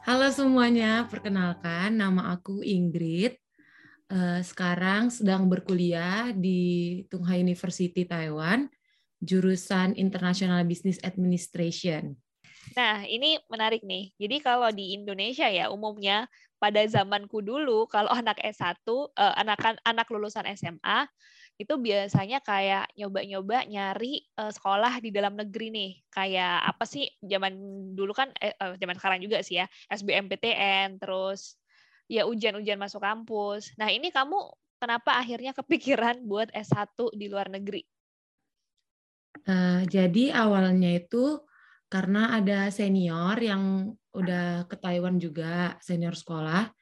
Halo semuanya, perkenalkan nama aku Ingrid. Eh, sekarang sedang berkuliah di Tunghai University Taiwan, jurusan International Business Administration. Nah, ini menarik nih. Jadi kalau di Indonesia ya umumnya pada zamanku dulu kalau anak S1, eh, anak anak lulusan SMA itu biasanya kayak nyoba-nyoba nyari uh, sekolah di dalam negeri nih. Kayak apa sih zaman dulu kan eh, uh, zaman sekarang juga sih ya, SBMPTN terus ya ujian-ujian masuk kampus. Nah, ini kamu kenapa akhirnya kepikiran buat S1 di luar negeri? Uh, jadi awalnya itu karena ada senior yang udah ke Taiwan juga, senior sekolah.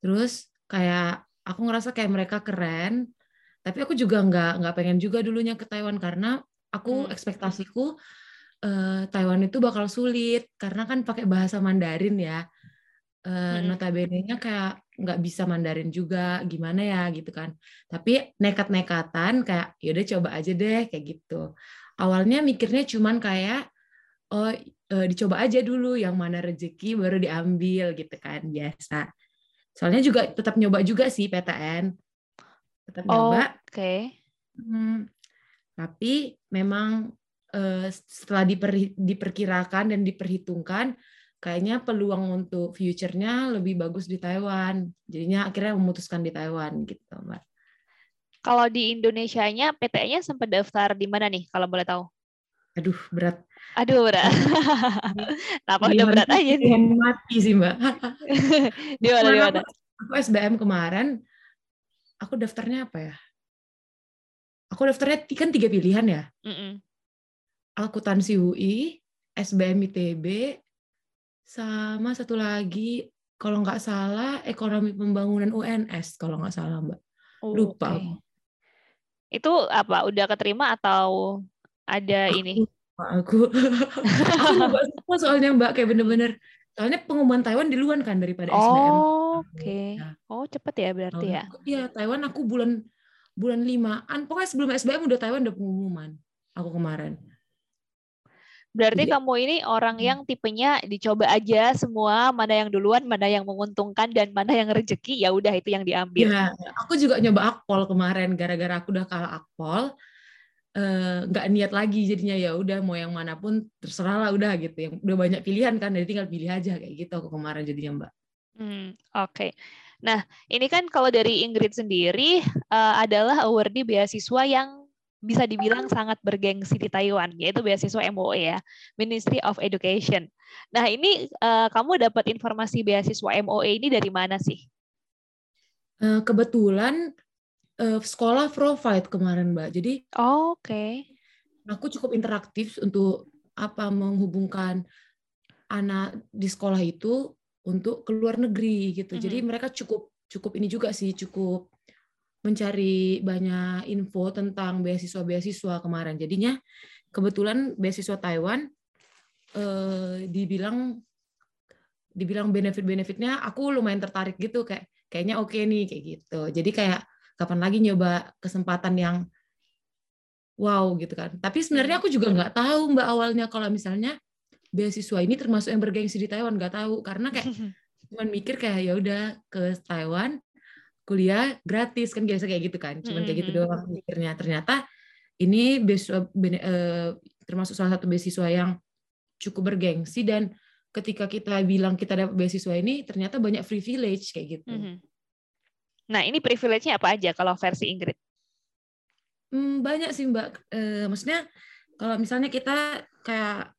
Terus kayak aku ngerasa kayak mereka keren, tapi aku juga nggak nggak pengen juga dulunya ke Taiwan karena aku hmm. ekspektasiku uh, Taiwan itu bakal sulit karena kan pakai bahasa Mandarin ya. Uh, hmm. Notabene-nya kayak nggak bisa Mandarin juga, gimana ya gitu kan. Tapi nekat-nekatan kayak yaudah coba aja deh kayak gitu. Awalnya mikirnya cuman kayak oh uh, dicoba aja dulu yang mana rezeki baru diambil gitu kan biasa. Soalnya juga tetap nyoba juga sih PTN tetap nyoba. Oke. Okay. Hmm, tapi memang uh, setelah diper, diperkirakan dan diperhitungkan, kayaknya peluang untuk future-nya lebih bagus di Taiwan. Jadinya akhirnya memutuskan di Taiwan gitu, Mbak. Kalau di Indonesia-nya, PT-nya sempat daftar di mana nih, kalau boleh tahu? Aduh, berat. Aduh, berat. Kenapa udah berat aja nih? Mati sih, Mbak. di mana, di mana? Aku SBM kemarin, aku daftarnya apa ya? Aku daftarnya kan tiga pilihan ya. Mm -mm. Akuntansi UI, SBM ITB, sama satu lagi kalau nggak salah ekonomi pembangunan UNS kalau nggak salah mbak. Oh, Lupa. Okay. Itu apa? Udah keterima atau ada aku, ini? Aku, aku nggak semua soalnya mbak kayak bener-bener. Soalnya pengumuman Taiwan duluan kan daripada oh. SBM. Oke. Okay. Nah. Oh, cepet ya berarti ya? Iya, Taiwan aku bulan bulan limaan. Pokoknya sebelum SBM udah Taiwan udah pengumuman. Aku kemarin. Berarti Jadi, kamu ini orang yang tipenya dicoba aja semua, mana yang duluan, mana yang menguntungkan dan mana yang rezeki, ya udah itu yang diambil. Ya, aku juga nyoba akpol kemarin gara-gara aku udah kalah akpol. Eh, nggak uh, niat lagi jadinya ya udah mau yang mana pun terserah lah udah gitu yang udah banyak pilihan kan jadi tinggal pilih aja kayak gitu aku kemarin jadinya mbak Hmm, Oke. Okay. Nah, ini kan kalau dari Ingrid sendiri uh, adalah awardee beasiswa yang bisa dibilang sangat bergengsi di Taiwan, yaitu beasiswa MOE ya, Ministry of Education. Nah, ini uh, kamu dapat informasi beasiswa MOE ini dari mana sih? Uh, kebetulan uh, sekolah provide kemarin, Mbak. Jadi, oh, oke. Okay. Aku cukup interaktif untuk apa menghubungkan anak di sekolah itu untuk ke luar negeri gitu. Mm -hmm. Jadi mereka cukup cukup ini juga sih cukup mencari banyak info tentang beasiswa-beasiswa kemarin. Jadinya kebetulan beasiswa Taiwan eh, dibilang dibilang benefit-benefitnya aku lumayan tertarik gitu kayak kayaknya oke okay nih kayak gitu. Jadi kayak kapan lagi nyoba kesempatan yang wow gitu kan. Tapi sebenarnya aku juga nggak tahu mbak awalnya kalau misalnya beasiswa ini termasuk yang bergengsi di Taiwan nggak tahu. Karena kayak cuman mikir kayak ya udah ke Taiwan kuliah gratis kan biasa kayak gitu kan. Cuman kayak gitu doang mikirnya. Ternyata ini beasiswa eh, termasuk salah satu beasiswa yang cukup bergengsi dan ketika kita bilang kita dapat beasiswa ini ternyata banyak privilege kayak gitu. Nah ini privilege-nya apa aja kalau versi Ingrid? Hmm, banyak sih mbak. E, maksudnya kalau misalnya kita kayak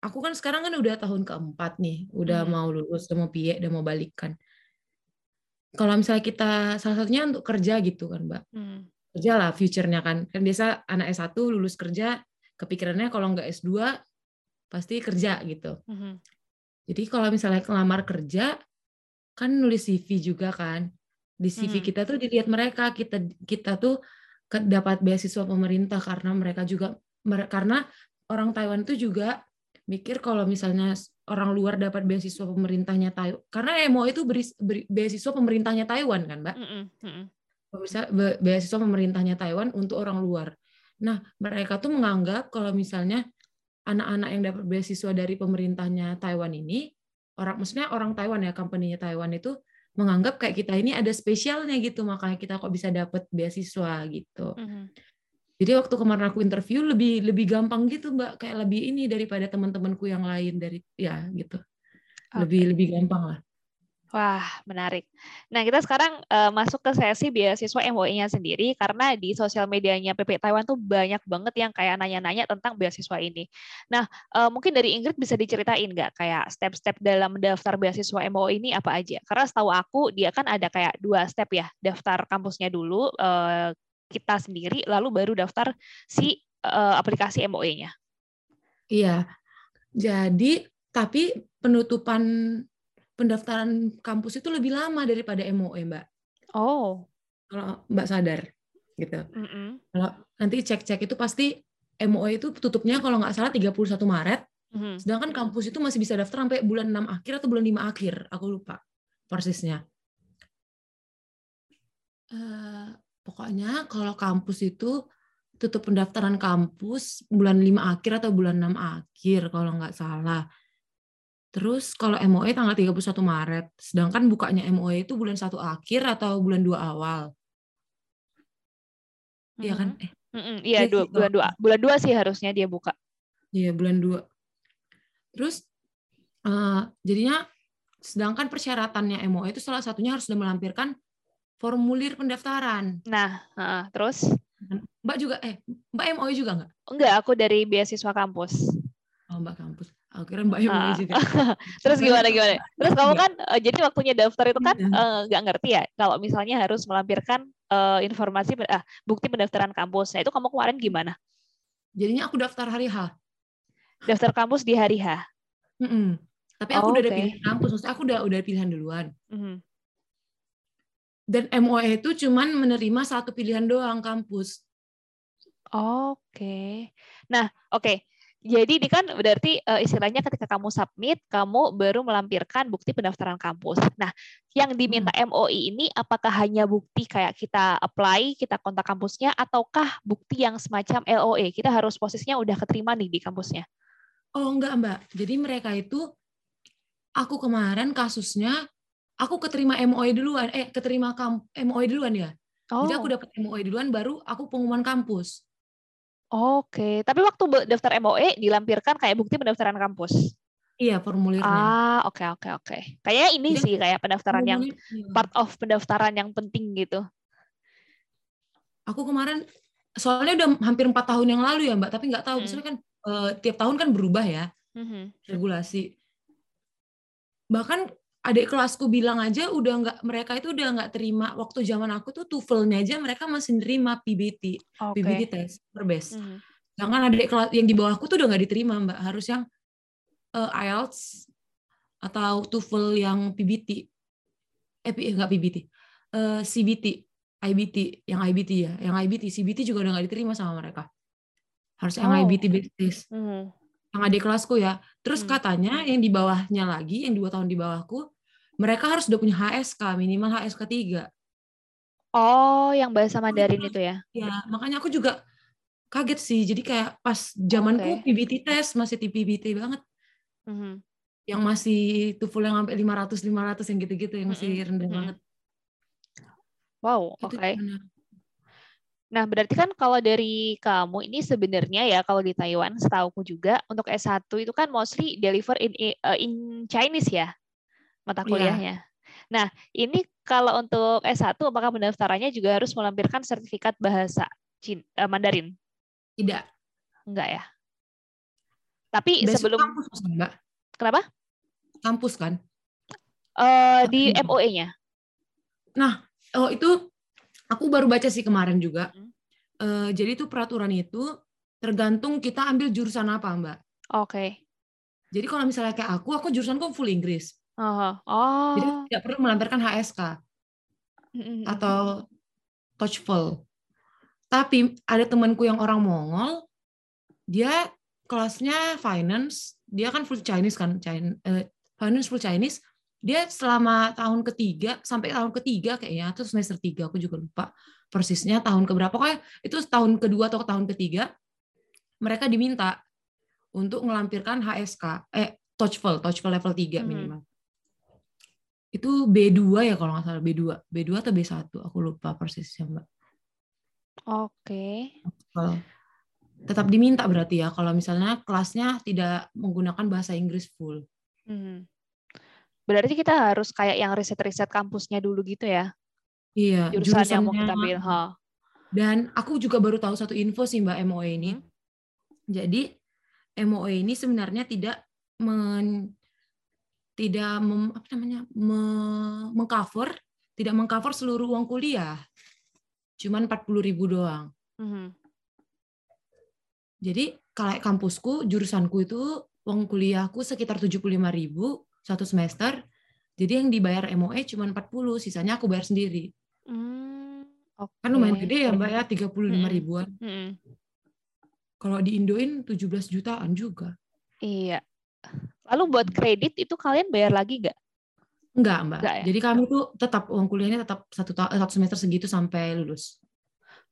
aku kan sekarang kan udah tahun keempat nih, udah hmm. mau lulus, udah mau piye, udah mau balikan. Kalau misalnya kita salah satunya untuk kerja gitu kan, Mbak. Hmm. Kerja lah future-nya kan. Kan biasa anak S1 lulus kerja, kepikirannya kalau nggak S2 pasti kerja gitu. Hmm. Jadi kalau misalnya kelamar kerja, kan nulis CV juga kan. Di CV hmm. kita tuh dilihat mereka, kita kita tuh dapat beasiswa pemerintah karena mereka juga karena orang Taiwan itu juga mikir kalau misalnya orang luar dapat beasiswa pemerintahnya Taiwan karena EMO itu beri, beri, beasiswa pemerintahnya Taiwan kan mbak mm -hmm. Bisa beasiswa pemerintahnya Taiwan untuk orang luar nah mereka tuh menganggap kalau misalnya anak-anak yang dapat beasiswa dari pemerintahnya Taiwan ini orang maksudnya orang Taiwan ya company-nya Taiwan itu menganggap kayak kita ini ada spesialnya gitu makanya kita kok bisa dapat beasiswa gitu. Mm-hmm. Jadi waktu kemarin aku interview lebih lebih gampang gitu mbak kayak lebih ini daripada teman-temanku yang lain dari ya gitu okay. lebih lebih gampang lah. Wah, menarik. Nah, kita sekarang uh, masuk ke sesi beasiswa MOE-nya sendiri karena di sosial medianya PP Taiwan tuh banyak banget yang kayak nanya-nanya tentang beasiswa ini. Nah, uh, mungkin dari Ingrid bisa diceritain nggak kayak step-step dalam mendaftar beasiswa MOE ini apa aja? Karena setahu aku dia kan ada kayak dua step ya, daftar kampusnya dulu uh, kita sendiri, lalu baru daftar si uh, aplikasi MOE-nya. Iya, jadi tapi penutupan pendaftaran kampus itu lebih lama daripada MOE, Mbak. Oh. Kalau Mbak sadar, gitu. Mm -mm. Kalau nanti cek-cek itu pasti MOE itu tutupnya kalau nggak salah 31 Maret, mm -hmm. sedangkan kampus itu masih bisa daftar sampai bulan 6 akhir atau bulan 5 akhir, aku lupa persisnya. Uh, pokoknya kalau kampus itu tutup pendaftaran kampus bulan 5 akhir atau bulan 6 akhir kalau nggak salah. Terus kalau MOE tanggal 31 Maret, sedangkan bukanya MOE itu bulan 1 akhir atau bulan 2 awal. Iya kan? Eh. Iya, mm -hmm. bulan 2 bulan 2 sih harusnya dia buka. Iya, bulan 2. Terus uh, jadinya sedangkan persyaratannya MOE itu salah satunya harus sudah melampirkan formulir pendaftaran. Nah, uh, terus Mbak juga eh Mbak MOE juga enggak? Enggak, aku dari beasiswa kampus. Oh, Mbak kampus. Aku kira Mbak Yumi juga. Terus gimana gimana? Terus kamu kan uh, jadi waktunya daftar itu kan uh, nggak ngerti ya kalau misalnya harus melampirkan uh, informasi uh, bukti pendaftaran kampus. Nah, itu kamu kemarin gimana? Jadinya aku daftar hari H. Daftar kampus di hari H. Mm -mm. Tapi aku oh, udah okay. ada pilihan kampus, maksudnya aku udah udah pilihan duluan. Mm -hmm. Dan MOE itu cuman menerima satu pilihan doang kampus. Oke. Okay. Nah, oke. Okay jadi ini kan berarti uh, istilahnya ketika kamu submit, kamu baru melampirkan bukti pendaftaran kampus. Nah, yang diminta hmm. MOI ini apakah hanya bukti kayak kita apply, kita kontak kampusnya, ataukah bukti yang semacam LOE? Kita harus posisinya udah keterima nih di kampusnya. Oh enggak Mbak, jadi mereka itu, aku kemarin kasusnya, aku keterima MOE duluan, eh keterima MOE duluan ya. Oh. Jadi aku dapat MOE duluan, baru aku pengumuman kampus. Oke, tapi waktu daftar MOE dilampirkan kayak bukti pendaftaran kampus. Iya, formulirnya. Ah, oke okay, oke okay, oke. Okay. Kayaknya ini ya, sih kayak pendaftaran yang iya. part of pendaftaran yang penting gitu. Aku kemarin soalnya udah hampir empat tahun yang lalu ya, Mbak, tapi nggak tahu. Hmm. Kan uh, tiap tahun kan berubah ya hmm. regulasi. Bahkan adik kelasku bilang aja udah nggak mereka itu udah nggak terima waktu zaman aku tuh TOEFL-nya aja mereka masih nerima PBT okay. PBT tes per best. Mm. Sedangkan adik kelas yang di bawahku tuh udah nggak diterima mbak harus yang uh, IELTS atau TOEFL yang PBT eh nggak PBT uh, CBT IBT yang IBT ya yang IBT CBT juga udah nggak diterima sama mereka harus yang oh. IBT based mm. yang adik kelasku ya terus mm. katanya yang di bawahnya lagi yang dua tahun di bawahku mereka harus udah punya HSK minimal HSK 3. Oh, yang bahasa Mandarin itu ya? Ya, makanya aku juga kaget sih. Jadi kayak pas zamanku okay. PBT test masih di PBT banget. Mm -hmm. Yang masih TOEFL yang sampai 500 500 yang gitu-gitu yang masih mm -hmm. rendah mm -hmm. banget. Wow, oke. Okay. Nah, berarti kan kalau dari kamu ini sebenarnya ya kalau di Taiwan setauku juga untuk S1 itu kan mostly deliver in uh, in Chinese ya mata iya. kuliahnya. Yeah. Nah, ini kalau untuk S1 apakah pendaftarannya juga harus melampirkan sertifikat bahasa Cina, uh, Mandarin? Tidak. Enggak ya. Tapi Besok sebelum kampus Mbak. Kenapa? Kampus kan? Uh, di MOE-nya. Nah, oh itu aku baru baca sih kemarin juga. Hmm. Uh, jadi itu peraturan itu tergantung kita ambil jurusan apa, Mbak. Oke. Okay. Jadi kalau misalnya kayak aku, aku jurusan kok full Inggris. Oh. oh. Jadi tidak perlu melampirkan HSK atau TOEFL. Tapi ada temanku yang orang Mongol, dia kelasnya finance, dia kan full Chinese kan, Chinese, eh, finance full Chinese. Dia selama tahun ketiga sampai tahun ketiga kayaknya atau semester tiga aku juga lupa persisnya tahun keberapa kayak itu tahun kedua atau tahun ketiga mereka diminta untuk melampirkan HSK eh TOEFL, TOEFL level 3 hmm. Itu B2 ya kalau nggak salah, B2. B2 atau B1, aku lupa persisnya, Mbak. Oke. Okay. Tetap diminta berarti ya, kalau misalnya kelasnya tidak menggunakan bahasa Inggris full. Hmm. Berarti kita harus kayak yang riset-riset kampusnya dulu gitu ya? Iya. Jurusan yang mau kita ambil. Ha. Dan aku juga baru tahu satu info sih Mbak MOE ini. Hmm. Jadi MOE ini sebenarnya tidak men, tidak mem, apa namanya me, mengcover tidak mengcover seluruh uang kuliah. Cuman 40 ribu doang. Mm-hmm. jadi kalau kampusku jurusanku itu uang kuliahku sekitar 75 ribu satu semester. Jadi yang dibayar MOE cuma 40 sisanya aku bayar sendiri. Mm, okay. kan lumayan gede ya mbak ya 35 mm-hmm. ribuan. Kalau di Indoin 17 jutaan juga. Iya Lalu buat kredit itu kalian bayar lagi nggak? Enggak, Mbak. Enggak, ya? Jadi kami tuh tetap uang kuliahnya tetap satu, satu semester segitu sampai lulus.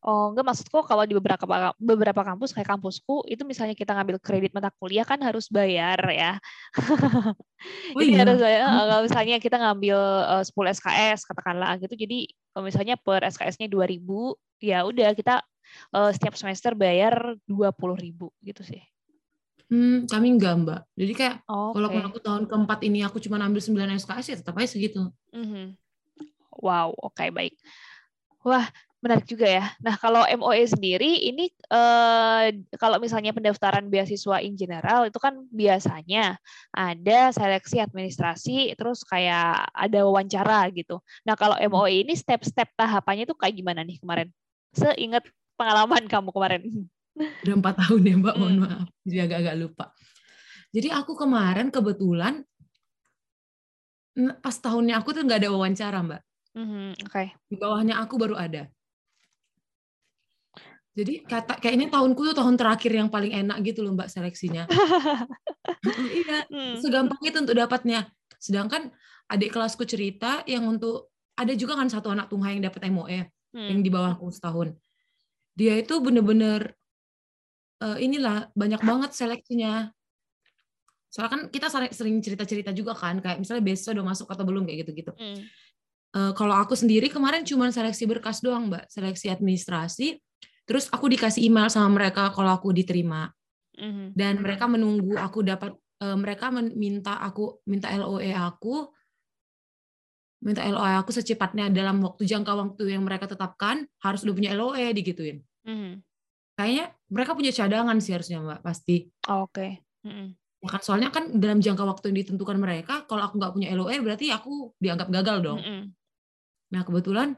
Oh, enggak maksudku kalau di beberapa beberapa kampus kayak kampusku itu misalnya kita ngambil kredit mata kuliah kan harus bayar ya. Oh, jadi iya? harus bayar. Kalau misalnya kita ngambil uh, 10 SKS katakanlah gitu. Jadi kalau misalnya per SKS-nya 2000, ya udah kita uh, setiap semester bayar 20.000 gitu sih. Hmm, kami enggak, Mbak. Jadi kayak okay. kalau aku tahun keempat ini aku cuma ambil 9 SKS ya tetap aja segitu. Mm-hmm. Wow, oke okay, baik. Wah, menarik juga ya. Nah, kalau MOE sendiri ini eh, kalau misalnya pendaftaran beasiswa in general itu kan biasanya ada seleksi administrasi terus kayak ada wawancara gitu. Nah, kalau MOE ini step-step tahapannya itu kayak gimana nih kemarin? Seingat pengalaman kamu kemarin. Udah empat tahun ya Mbak, mohon hmm. maaf. Jadi agak-agak lupa. Jadi aku kemarin kebetulan pas tahunnya aku tuh nggak ada wawancara Mbak. Mm-hmm, Oke. Okay. Di bawahnya aku baru ada. Jadi kata kayak ini tahunku tuh tahun terakhir yang paling enak gitu loh Mbak seleksinya. iya, hmm. segampang itu untuk dapatnya. Sedangkan adik kelasku cerita yang untuk ada juga kan satu anak tunggal yang dapat MOE hmm. yang di bawahku setahun. Dia itu bener-bener uh, inilah banyak banget seleksinya. Soalnya kan kita sering cerita-cerita juga kan, kayak misalnya besok udah masuk atau belum kayak gitu-gitu. Mm. Uh, kalau aku sendiri kemarin cuma seleksi berkas doang, Mbak, seleksi administrasi. Terus aku dikasih email sama mereka kalau aku diterima. Mm-hmm. Dan mereka menunggu aku dapat uh, mereka minta aku minta LOE aku minta LOE aku secepatnya dalam waktu jangka waktu yang mereka tetapkan harus udah punya LOE digituin. Mm-hmm kayaknya mereka punya cadangan sih harusnya mbak pasti. Oh, Oke. Okay. Ya kan soalnya kan dalam jangka waktu yang ditentukan mereka, kalau aku nggak punya LOE berarti aku dianggap gagal dong. Mm-hmm. Nah kebetulan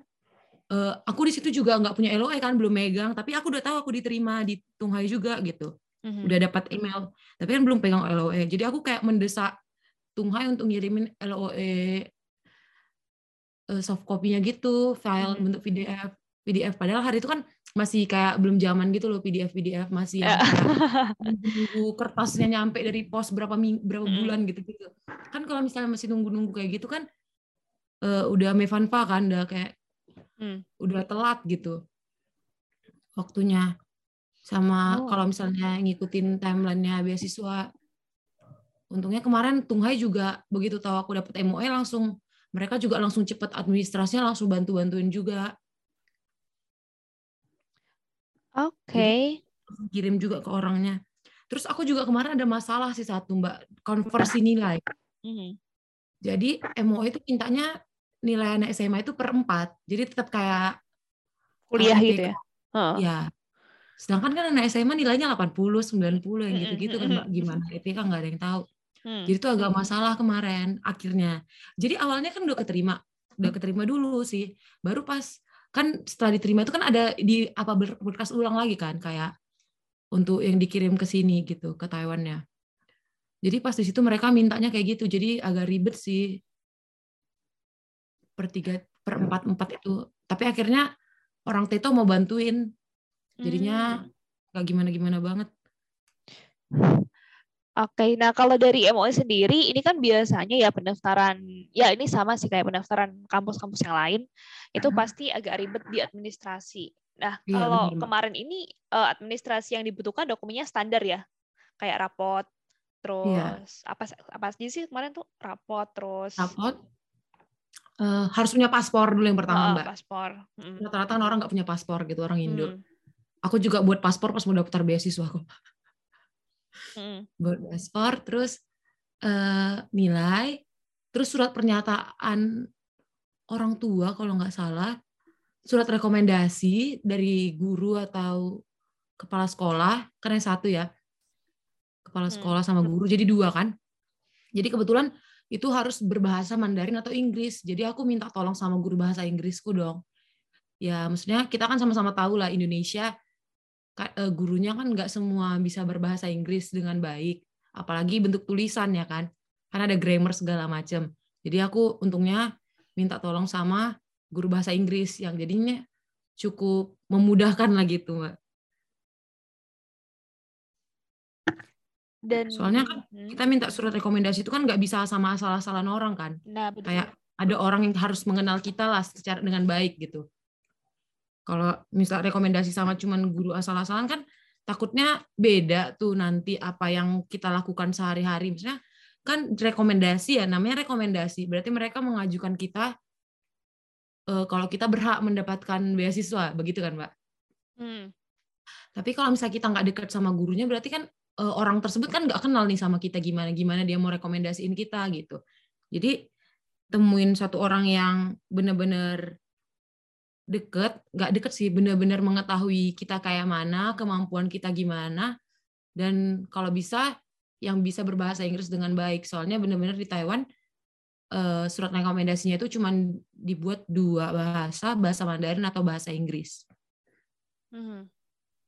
uh, aku di situ juga nggak punya LOE kan belum megang, tapi aku udah tahu aku diterima di Tunghai juga gitu. Mm-hmm. Udah dapat email, tapi kan belum pegang LOE. Jadi aku kayak mendesak Tunghai untuk ngirimin LOE uh, soft copy-nya gitu, file mm-hmm. bentuk PDF. PDF padahal hari itu kan masih kayak belum zaman gitu loh PDF PDF masih yang nunggu kertasnya nyampe dari pos berapa ming berapa bulan gitu gitu. Kan kalau misalnya masih nunggu nunggu kayak gitu kan uh, udah mevanfa kan udah kayak hmm. udah telat gitu waktunya. Sama oh. kalau misalnya ngikutin timelinenya beasiswa. Untungnya kemarin Tunghai juga begitu tahu aku dapet MOE langsung. Mereka juga langsung cepet administrasinya langsung bantu bantuin juga Oke. Okay. Kirim juga ke orangnya. Terus aku juga kemarin ada masalah sih satu Mbak, konversi nilai. Mm-hmm. Jadi MOE itu mintanya nilai anak SMA itu per empat. Jadi tetap kayak kuliah gitu ya. Oh. Ya. Sedangkan kan anak SMA nilainya 80, 90 yang gitu-gitu kan Mbak. Gimana itu kan nggak ada yang tahu. Hmm. Jadi itu agak masalah kemarin akhirnya. Jadi awalnya kan udah keterima, udah keterima dulu sih. Baru pas kan setelah diterima itu kan ada di apa berkas ulang lagi kan kayak untuk yang dikirim ke sini gitu ke Taiwannya. Jadi pas di situ mereka mintanya kayak gitu, jadi agak ribet sih per tiga per empat empat itu. Tapi akhirnya orang Teto mau bantuin, jadinya hmm. gak gimana gimana banget. Oke, nah kalau dari MOE sendiri, ini kan biasanya ya pendaftaran, ya ini sama sih kayak pendaftaran kampus-kampus yang lain, itu pasti agak ribet di administrasi. Nah, ya, kalau benar. kemarin ini eh, administrasi yang dibutuhkan dokumennya standar ya, kayak rapot, Terus iya. apa apa aja sih kemarin tuh rapot terus rapot uh, harus punya paspor dulu yang pertama oh, mbak paspor rata-rata hmm. orang nggak punya paspor gitu orang Indo hmm. aku juga buat paspor pas mau daftar beasiswa aku hmm. buat paspor terus uh, nilai terus surat pernyataan orang tua kalau nggak salah surat rekomendasi dari guru atau kepala sekolah karena satu ya kepala hmm. sekolah sama guru jadi dua kan jadi kebetulan itu harus berbahasa Mandarin atau Inggris jadi aku minta tolong sama guru bahasa Inggrisku dong ya maksudnya kita kan sama-sama tahu lah Indonesia gurunya kan nggak semua bisa berbahasa Inggris dengan baik apalagi bentuk tulisan ya kan karena ada grammar segala macam jadi aku untungnya minta tolong sama guru bahasa Inggris yang jadinya cukup memudahkan lagi tuh mbak Dan soalnya kan hmm. kita minta surat rekomendasi itu kan nggak bisa sama asal-asalan orang kan. Nah, betul. Kayak ada orang yang harus mengenal kita lah secara dengan baik gitu. Kalau misal rekomendasi sama cuman guru asal-asalan kan takutnya beda tuh nanti apa yang kita lakukan sehari-hari. Misalnya kan rekomendasi ya namanya rekomendasi. Berarti mereka mengajukan kita uh, kalau kita berhak mendapatkan beasiswa, begitu kan, Mbak? Hmm. Tapi kalau misalnya kita nggak dekat sama gurunya, berarti kan uh, orang tersebut kan nggak kenal nih sama kita gimana gimana dia mau rekomendasiin kita gitu jadi temuin satu orang yang benar-benar deket nggak deket sih benar-benar mengetahui kita kayak mana kemampuan kita gimana dan kalau bisa yang bisa berbahasa Inggris dengan baik soalnya benar-benar di Taiwan uh, surat rekomendasinya itu cuma dibuat dua bahasa bahasa Mandarin atau bahasa Inggris. Mm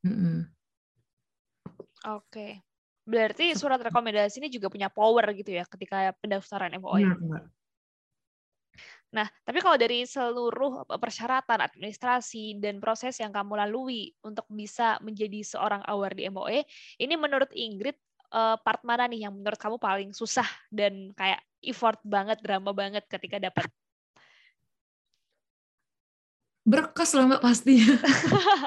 -hmm. Oke. Berarti surat rekomendasi ini juga punya power gitu ya ketika pendaftaran MOE. Nah, tapi kalau dari seluruh persyaratan administrasi dan proses yang kamu lalui untuk bisa menjadi seorang award di MOE, ini menurut Ingrid eh, part mana nih yang menurut kamu paling susah dan kayak effort banget, drama banget ketika dapat berkas lah mbak pastinya.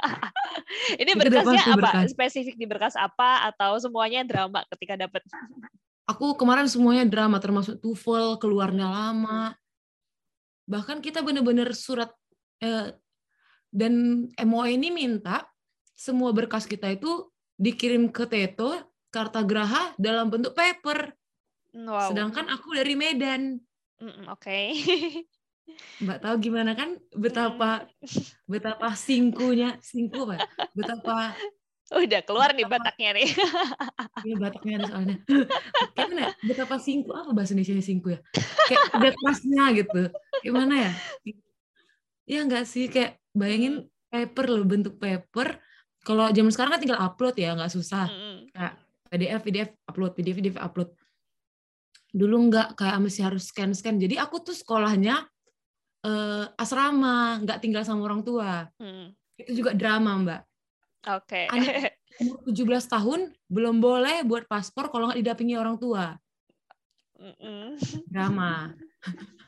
Ini berkasnya apa? Berkas. Spesifik di berkas apa atau semuanya drama ketika dapat? Aku kemarin semuanya drama termasuk TOEFL keluarnya lama. Bahkan kita benar-benar surat eh, dan MOE ini minta semua berkas kita itu dikirim ke Teto Kartagraha dalam bentuk paper. Wow. Sedangkan aku dari Medan. Mm, Oke. Okay. Mbak tahu gimana kan betapa betapa singkunya singku pak betapa udah keluar nih Bataknya nih. Ini Bataknya nih soalnya. Gimana betapa singku apa bahasa Indonesia singku ya? Kayak ada kelasnya gitu. Gimana ya? Ya enggak sih? Kayak bayangin paper loh bentuk paper. Kalau zaman sekarang kan tinggal upload ya nggak susah. Kayak PDF PDF upload PDF PDF upload. Dulu nggak kayak masih harus scan scan jadi aku tuh sekolahnya uh, asrama, nggak tinggal sama orang tua. Hmm. Itu juga drama, Mbak. Oke. Okay. umur 17 tahun belum boleh buat paspor kalau nggak didampingi orang tua. Mm -mm. Drama.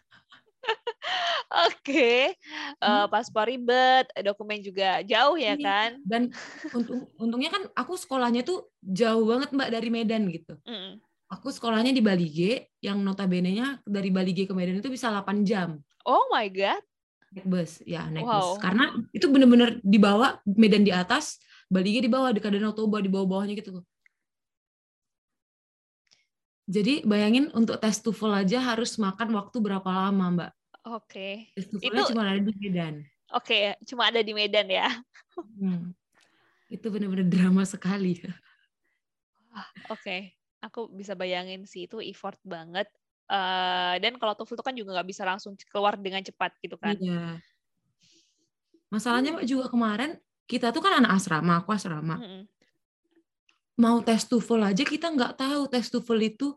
Oke, okay. uh, eh, paspor ribet, dokumen juga jauh ya iya. kan? Dan untung, untungnya kan aku sekolahnya tuh jauh banget mbak dari Medan gitu. Mm. Aku sekolahnya di Bali G, yang notabene-nya dari Bali G ke Medan itu bisa 8 jam. Oh my god. Naik bus, ya naik wow. bus. Karena itu bener-bener di bawah, Medan di atas, Bali di bawah, dekat Danau Toba di bawah-bawahnya gitu. Jadi bayangin untuk tes TOEFL aja harus makan waktu berapa lama, Mbak? Oke. Okay. Tes cuma ada di Medan. Oke, okay, cuma ada di Medan ya. Hmm. Itu benar-benar drama sekali. Oke, okay. aku bisa bayangin sih itu effort banget Uh, dan kalau TOEFL itu kan juga nggak bisa langsung keluar dengan cepat gitu kan. Iya. Masalahnya Mbak juga kemarin kita tuh kan anak asrama, aku asrama. Mm -hmm. Mau tes TOEFL aja kita nggak tahu tes TOEFL itu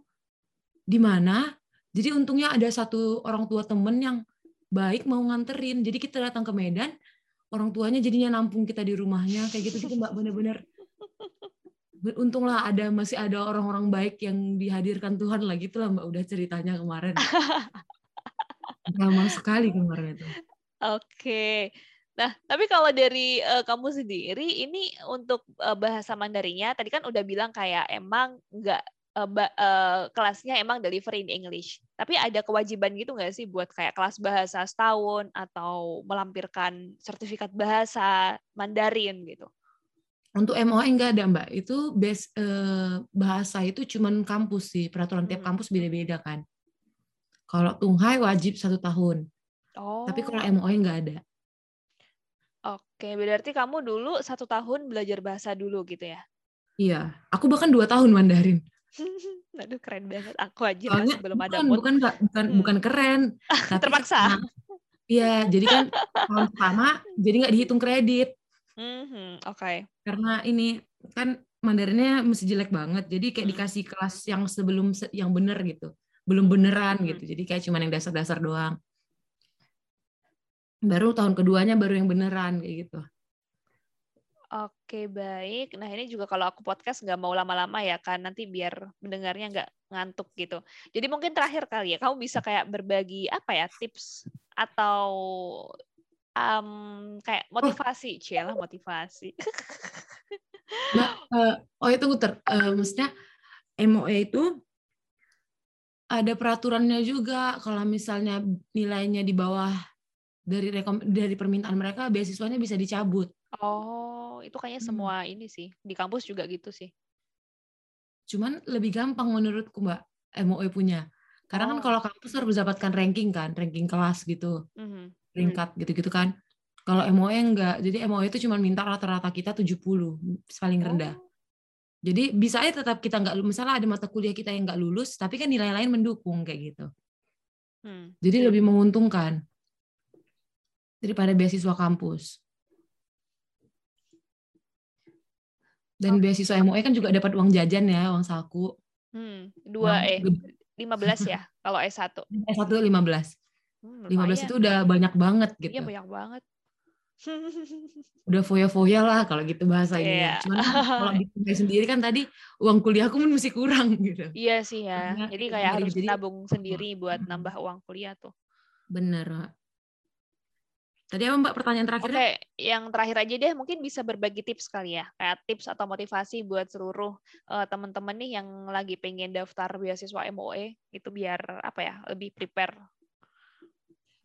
di mana. Jadi untungnya ada satu orang tua temen yang baik mau nganterin. Jadi kita datang ke Medan, orang tuanya jadinya nampung kita di rumahnya kayak gitu gitu Mbak bener-bener untunglah ada masih ada orang-orang baik yang dihadirkan Tuhan lah gitu lah Mbak udah ceritanya kemarin. Lama sekali kemarin itu. Oke. Nah, tapi kalau dari uh, kamu sendiri, ini untuk uh, bahasa Mandarinya, tadi kan udah bilang kayak emang nggak uh, uh, kelasnya emang delivery in English. Tapi ada kewajiban gitu nggak sih buat kayak kelas bahasa setahun atau melampirkan sertifikat bahasa Mandarin gitu? Untuk MOE enggak ada mbak, itu base uh, bahasa itu cuman kampus sih, peraturan tiap hmm. kampus beda-beda kan. Kalau Tunghai wajib satu tahun, oh. tapi kalau oh. MOE enggak ada. Oke, berarti kamu dulu satu tahun belajar bahasa dulu gitu ya? Iya, aku bahkan dua tahun Mandarin. Aduh keren banget. Aku aja Soalnya, masih belum ada bukan, bukan bukan hmm. bukan keren. tapi Terpaksa. Iya, jadi kan tahun pertama jadi nggak dihitung kredit. Mm-hmm, Oke. Okay. Karena ini kan Mandarinnya mesti jelek banget, jadi kayak hmm. dikasih kelas yang sebelum yang bener gitu, belum beneran hmm. gitu. Jadi kayak cuma yang dasar-dasar doang. Baru tahun keduanya baru yang beneran kayak gitu. Oke, baik. Nah, ini juga kalau aku podcast nggak mau lama-lama ya, kan nanti biar mendengarnya nggak ngantuk gitu. Jadi mungkin terakhir kali ya, kamu bisa kayak berbagi apa ya tips atau um, kayak motivasi, oh. cielah motivasi. Nah, uh, oh itu ter, uh, maksudnya MOE itu ada peraturannya juga. Kalau misalnya nilainya di bawah dari rekom dari permintaan mereka, beasiswanya bisa dicabut. Oh, itu kayaknya hmm. semua ini sih. Di kampus juga gitu sih. Cuman lebih gampang menurutku, Mbak, MOE punya. Karena kan oh. kan kalau kampus harus mendapatkan ranking kan, ranking kelas gitu. Mm -hmm. Peringkat gitu-gitu kan. Kalau MOE enggak. Jadi MOE itu cuma minta rata-rata kita 70, paling rendah. Oh. Jadi bisa aja tetap kita nggak misalnya ada mata kuliah kita yang nggak lulus, tapi kan nilai lain mendukung kayak gitu. Hmm. Jadi lebih menguntungkan daripada beasiswa kampus. Dan oh. beasiswa MUE kan juga dapat uang jajan ya, uang saku. Hmm, dua eh 15 ya kalau S1. S1 15. Hmm, 15 itu udah banyak banget gitu. Iya, banyak banget. udah foya-foya lah kalau gitu bahasa ini. Yeah. Cuman kan kalau di sendiri kan tadi uang kuliahku pun masih kurang gitu. Iya sih ya. Karena jadi kayak harus jadi, tabung sendiri buat nambah uang kuliah tuh. Bener. Tadi apa Mbak pertanyaan terakhir? Oke, yang terakhir aja deh mungkin bisa berbagi tips kali ya, kayak tips atau motivasi buat seluruh uh, teman-teman nih yang lagi pengen daftar beasiswa MOE itu biar apa ya lebih prepare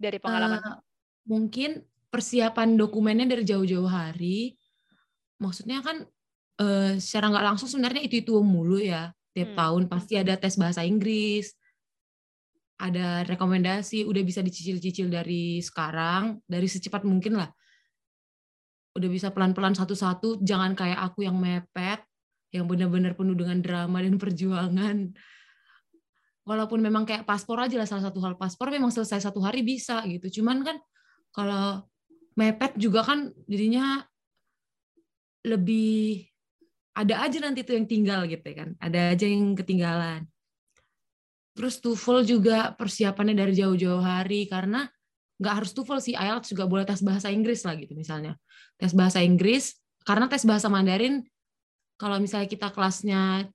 dari pengalaman. Uh, mungkin persiapan dokumennya dari jauh-jauh hari. Maksudnya kan uh, secara nggak langsung sebenarnya itu itu mulu ya tiap hmm. tahun pasti ada tes bahasa Inggris, ada rekomendasi, udah bisa dicicil-cicil dari sekarang, dari secepat mungkin lah. Udah bisa pelan-pelan satu-satu, jangan kayak aku yang mepet, yang benar-benar penuh dengan drama dan perjuangan. Walaupun memang kayak paspor aja lah salah satu hal paspor memang selesai satu hari bisa gitu. Cuman kan kalau mepet juga kan jadinya lebih ada aja nanti tuh yang tinggal gitu ya kan. Ada aja yang ketinggalan. Terus TOEFL juga persiapannya dari jauh-jauh hari karena nggak harus TOEFL sih, IELTS juga boleh tes bahasa Inggris lah gitu misalnya. Tes bahasa Inggris karena tes bahasa Mandarin kalau misalnya kita kelasnya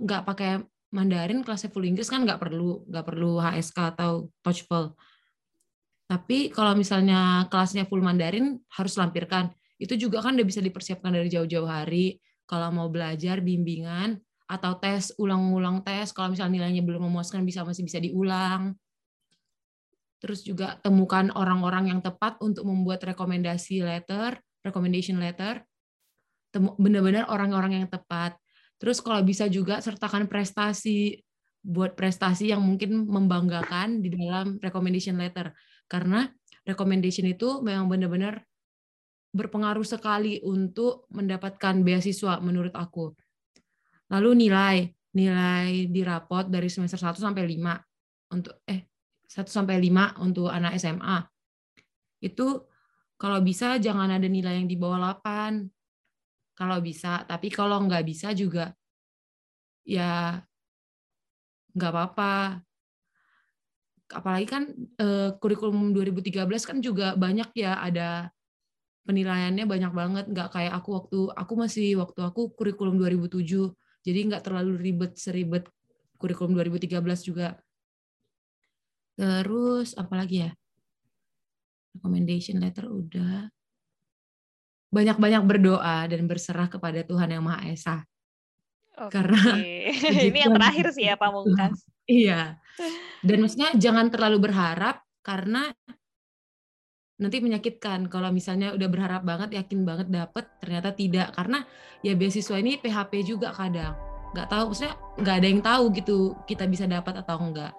nggak eh, pakai Mandarin kelasnya full Inggris kan nggak perlu nggak perlu HSK atau TOEFL. Tapi kalau misalnya kelasnya full Mandarin harus lampirkan. Itu juga kan udah bisa dipersiapkan dari jauh-jauh hari. Kalau mau belajar bimbingan, atau tes ulang-ulang tes kalau misalnya nilainya belum memuaskan bisa masih bisa diulang terus juga temukan orang-orang yang tepat untuk membuat rekomendasi letter recommendation letter benar-benar orang-orang yang tepat terus kalau bisa juga sertakan prestasi buat prestasi yang mungkin membanggakan di dalam recommendation letter karena recommendation itu memang benar-benar berpengaruh sekali untuk mendapatkan beasiswa menurut aku Lalu nilai, nilai di rapot dari semester 1 sampai 5 untuk eh 1 sampai 5 untuk anak SMA. Itu kalau bisa jangan ada nilai yang di bawah 8. Kalau bisa, tapi kalau nggak bisa juga ya nggak apa-apa. Apalagi kan eh, kurikulum 2013 kan juga banyak ya ada penilaiannya banyak banget nggak kayak aku waktu aku masih waktu aku kurikulum 2007 jadi nggak terlalu ribet seribet kurikulum 2013 juga. Terus apalagi ya? Recommendation letter udah. Banyak-banyak berdoa dan berserah kepada Tuhan Yang Maha Esa. Oke. Karena ini yang terakhir sih ya Pak Mungkas. Iya. Dan maksudnya jangan terlalu berharap karena nanti menyakitkan kalau misalnya udah berharap banget yakin banget dapet ternyata tidak karena ya beasiswa ini PHP juga kadang nggak tahu maksudnya nggak ada yang tahu gitu kita bisa dapat atau enggak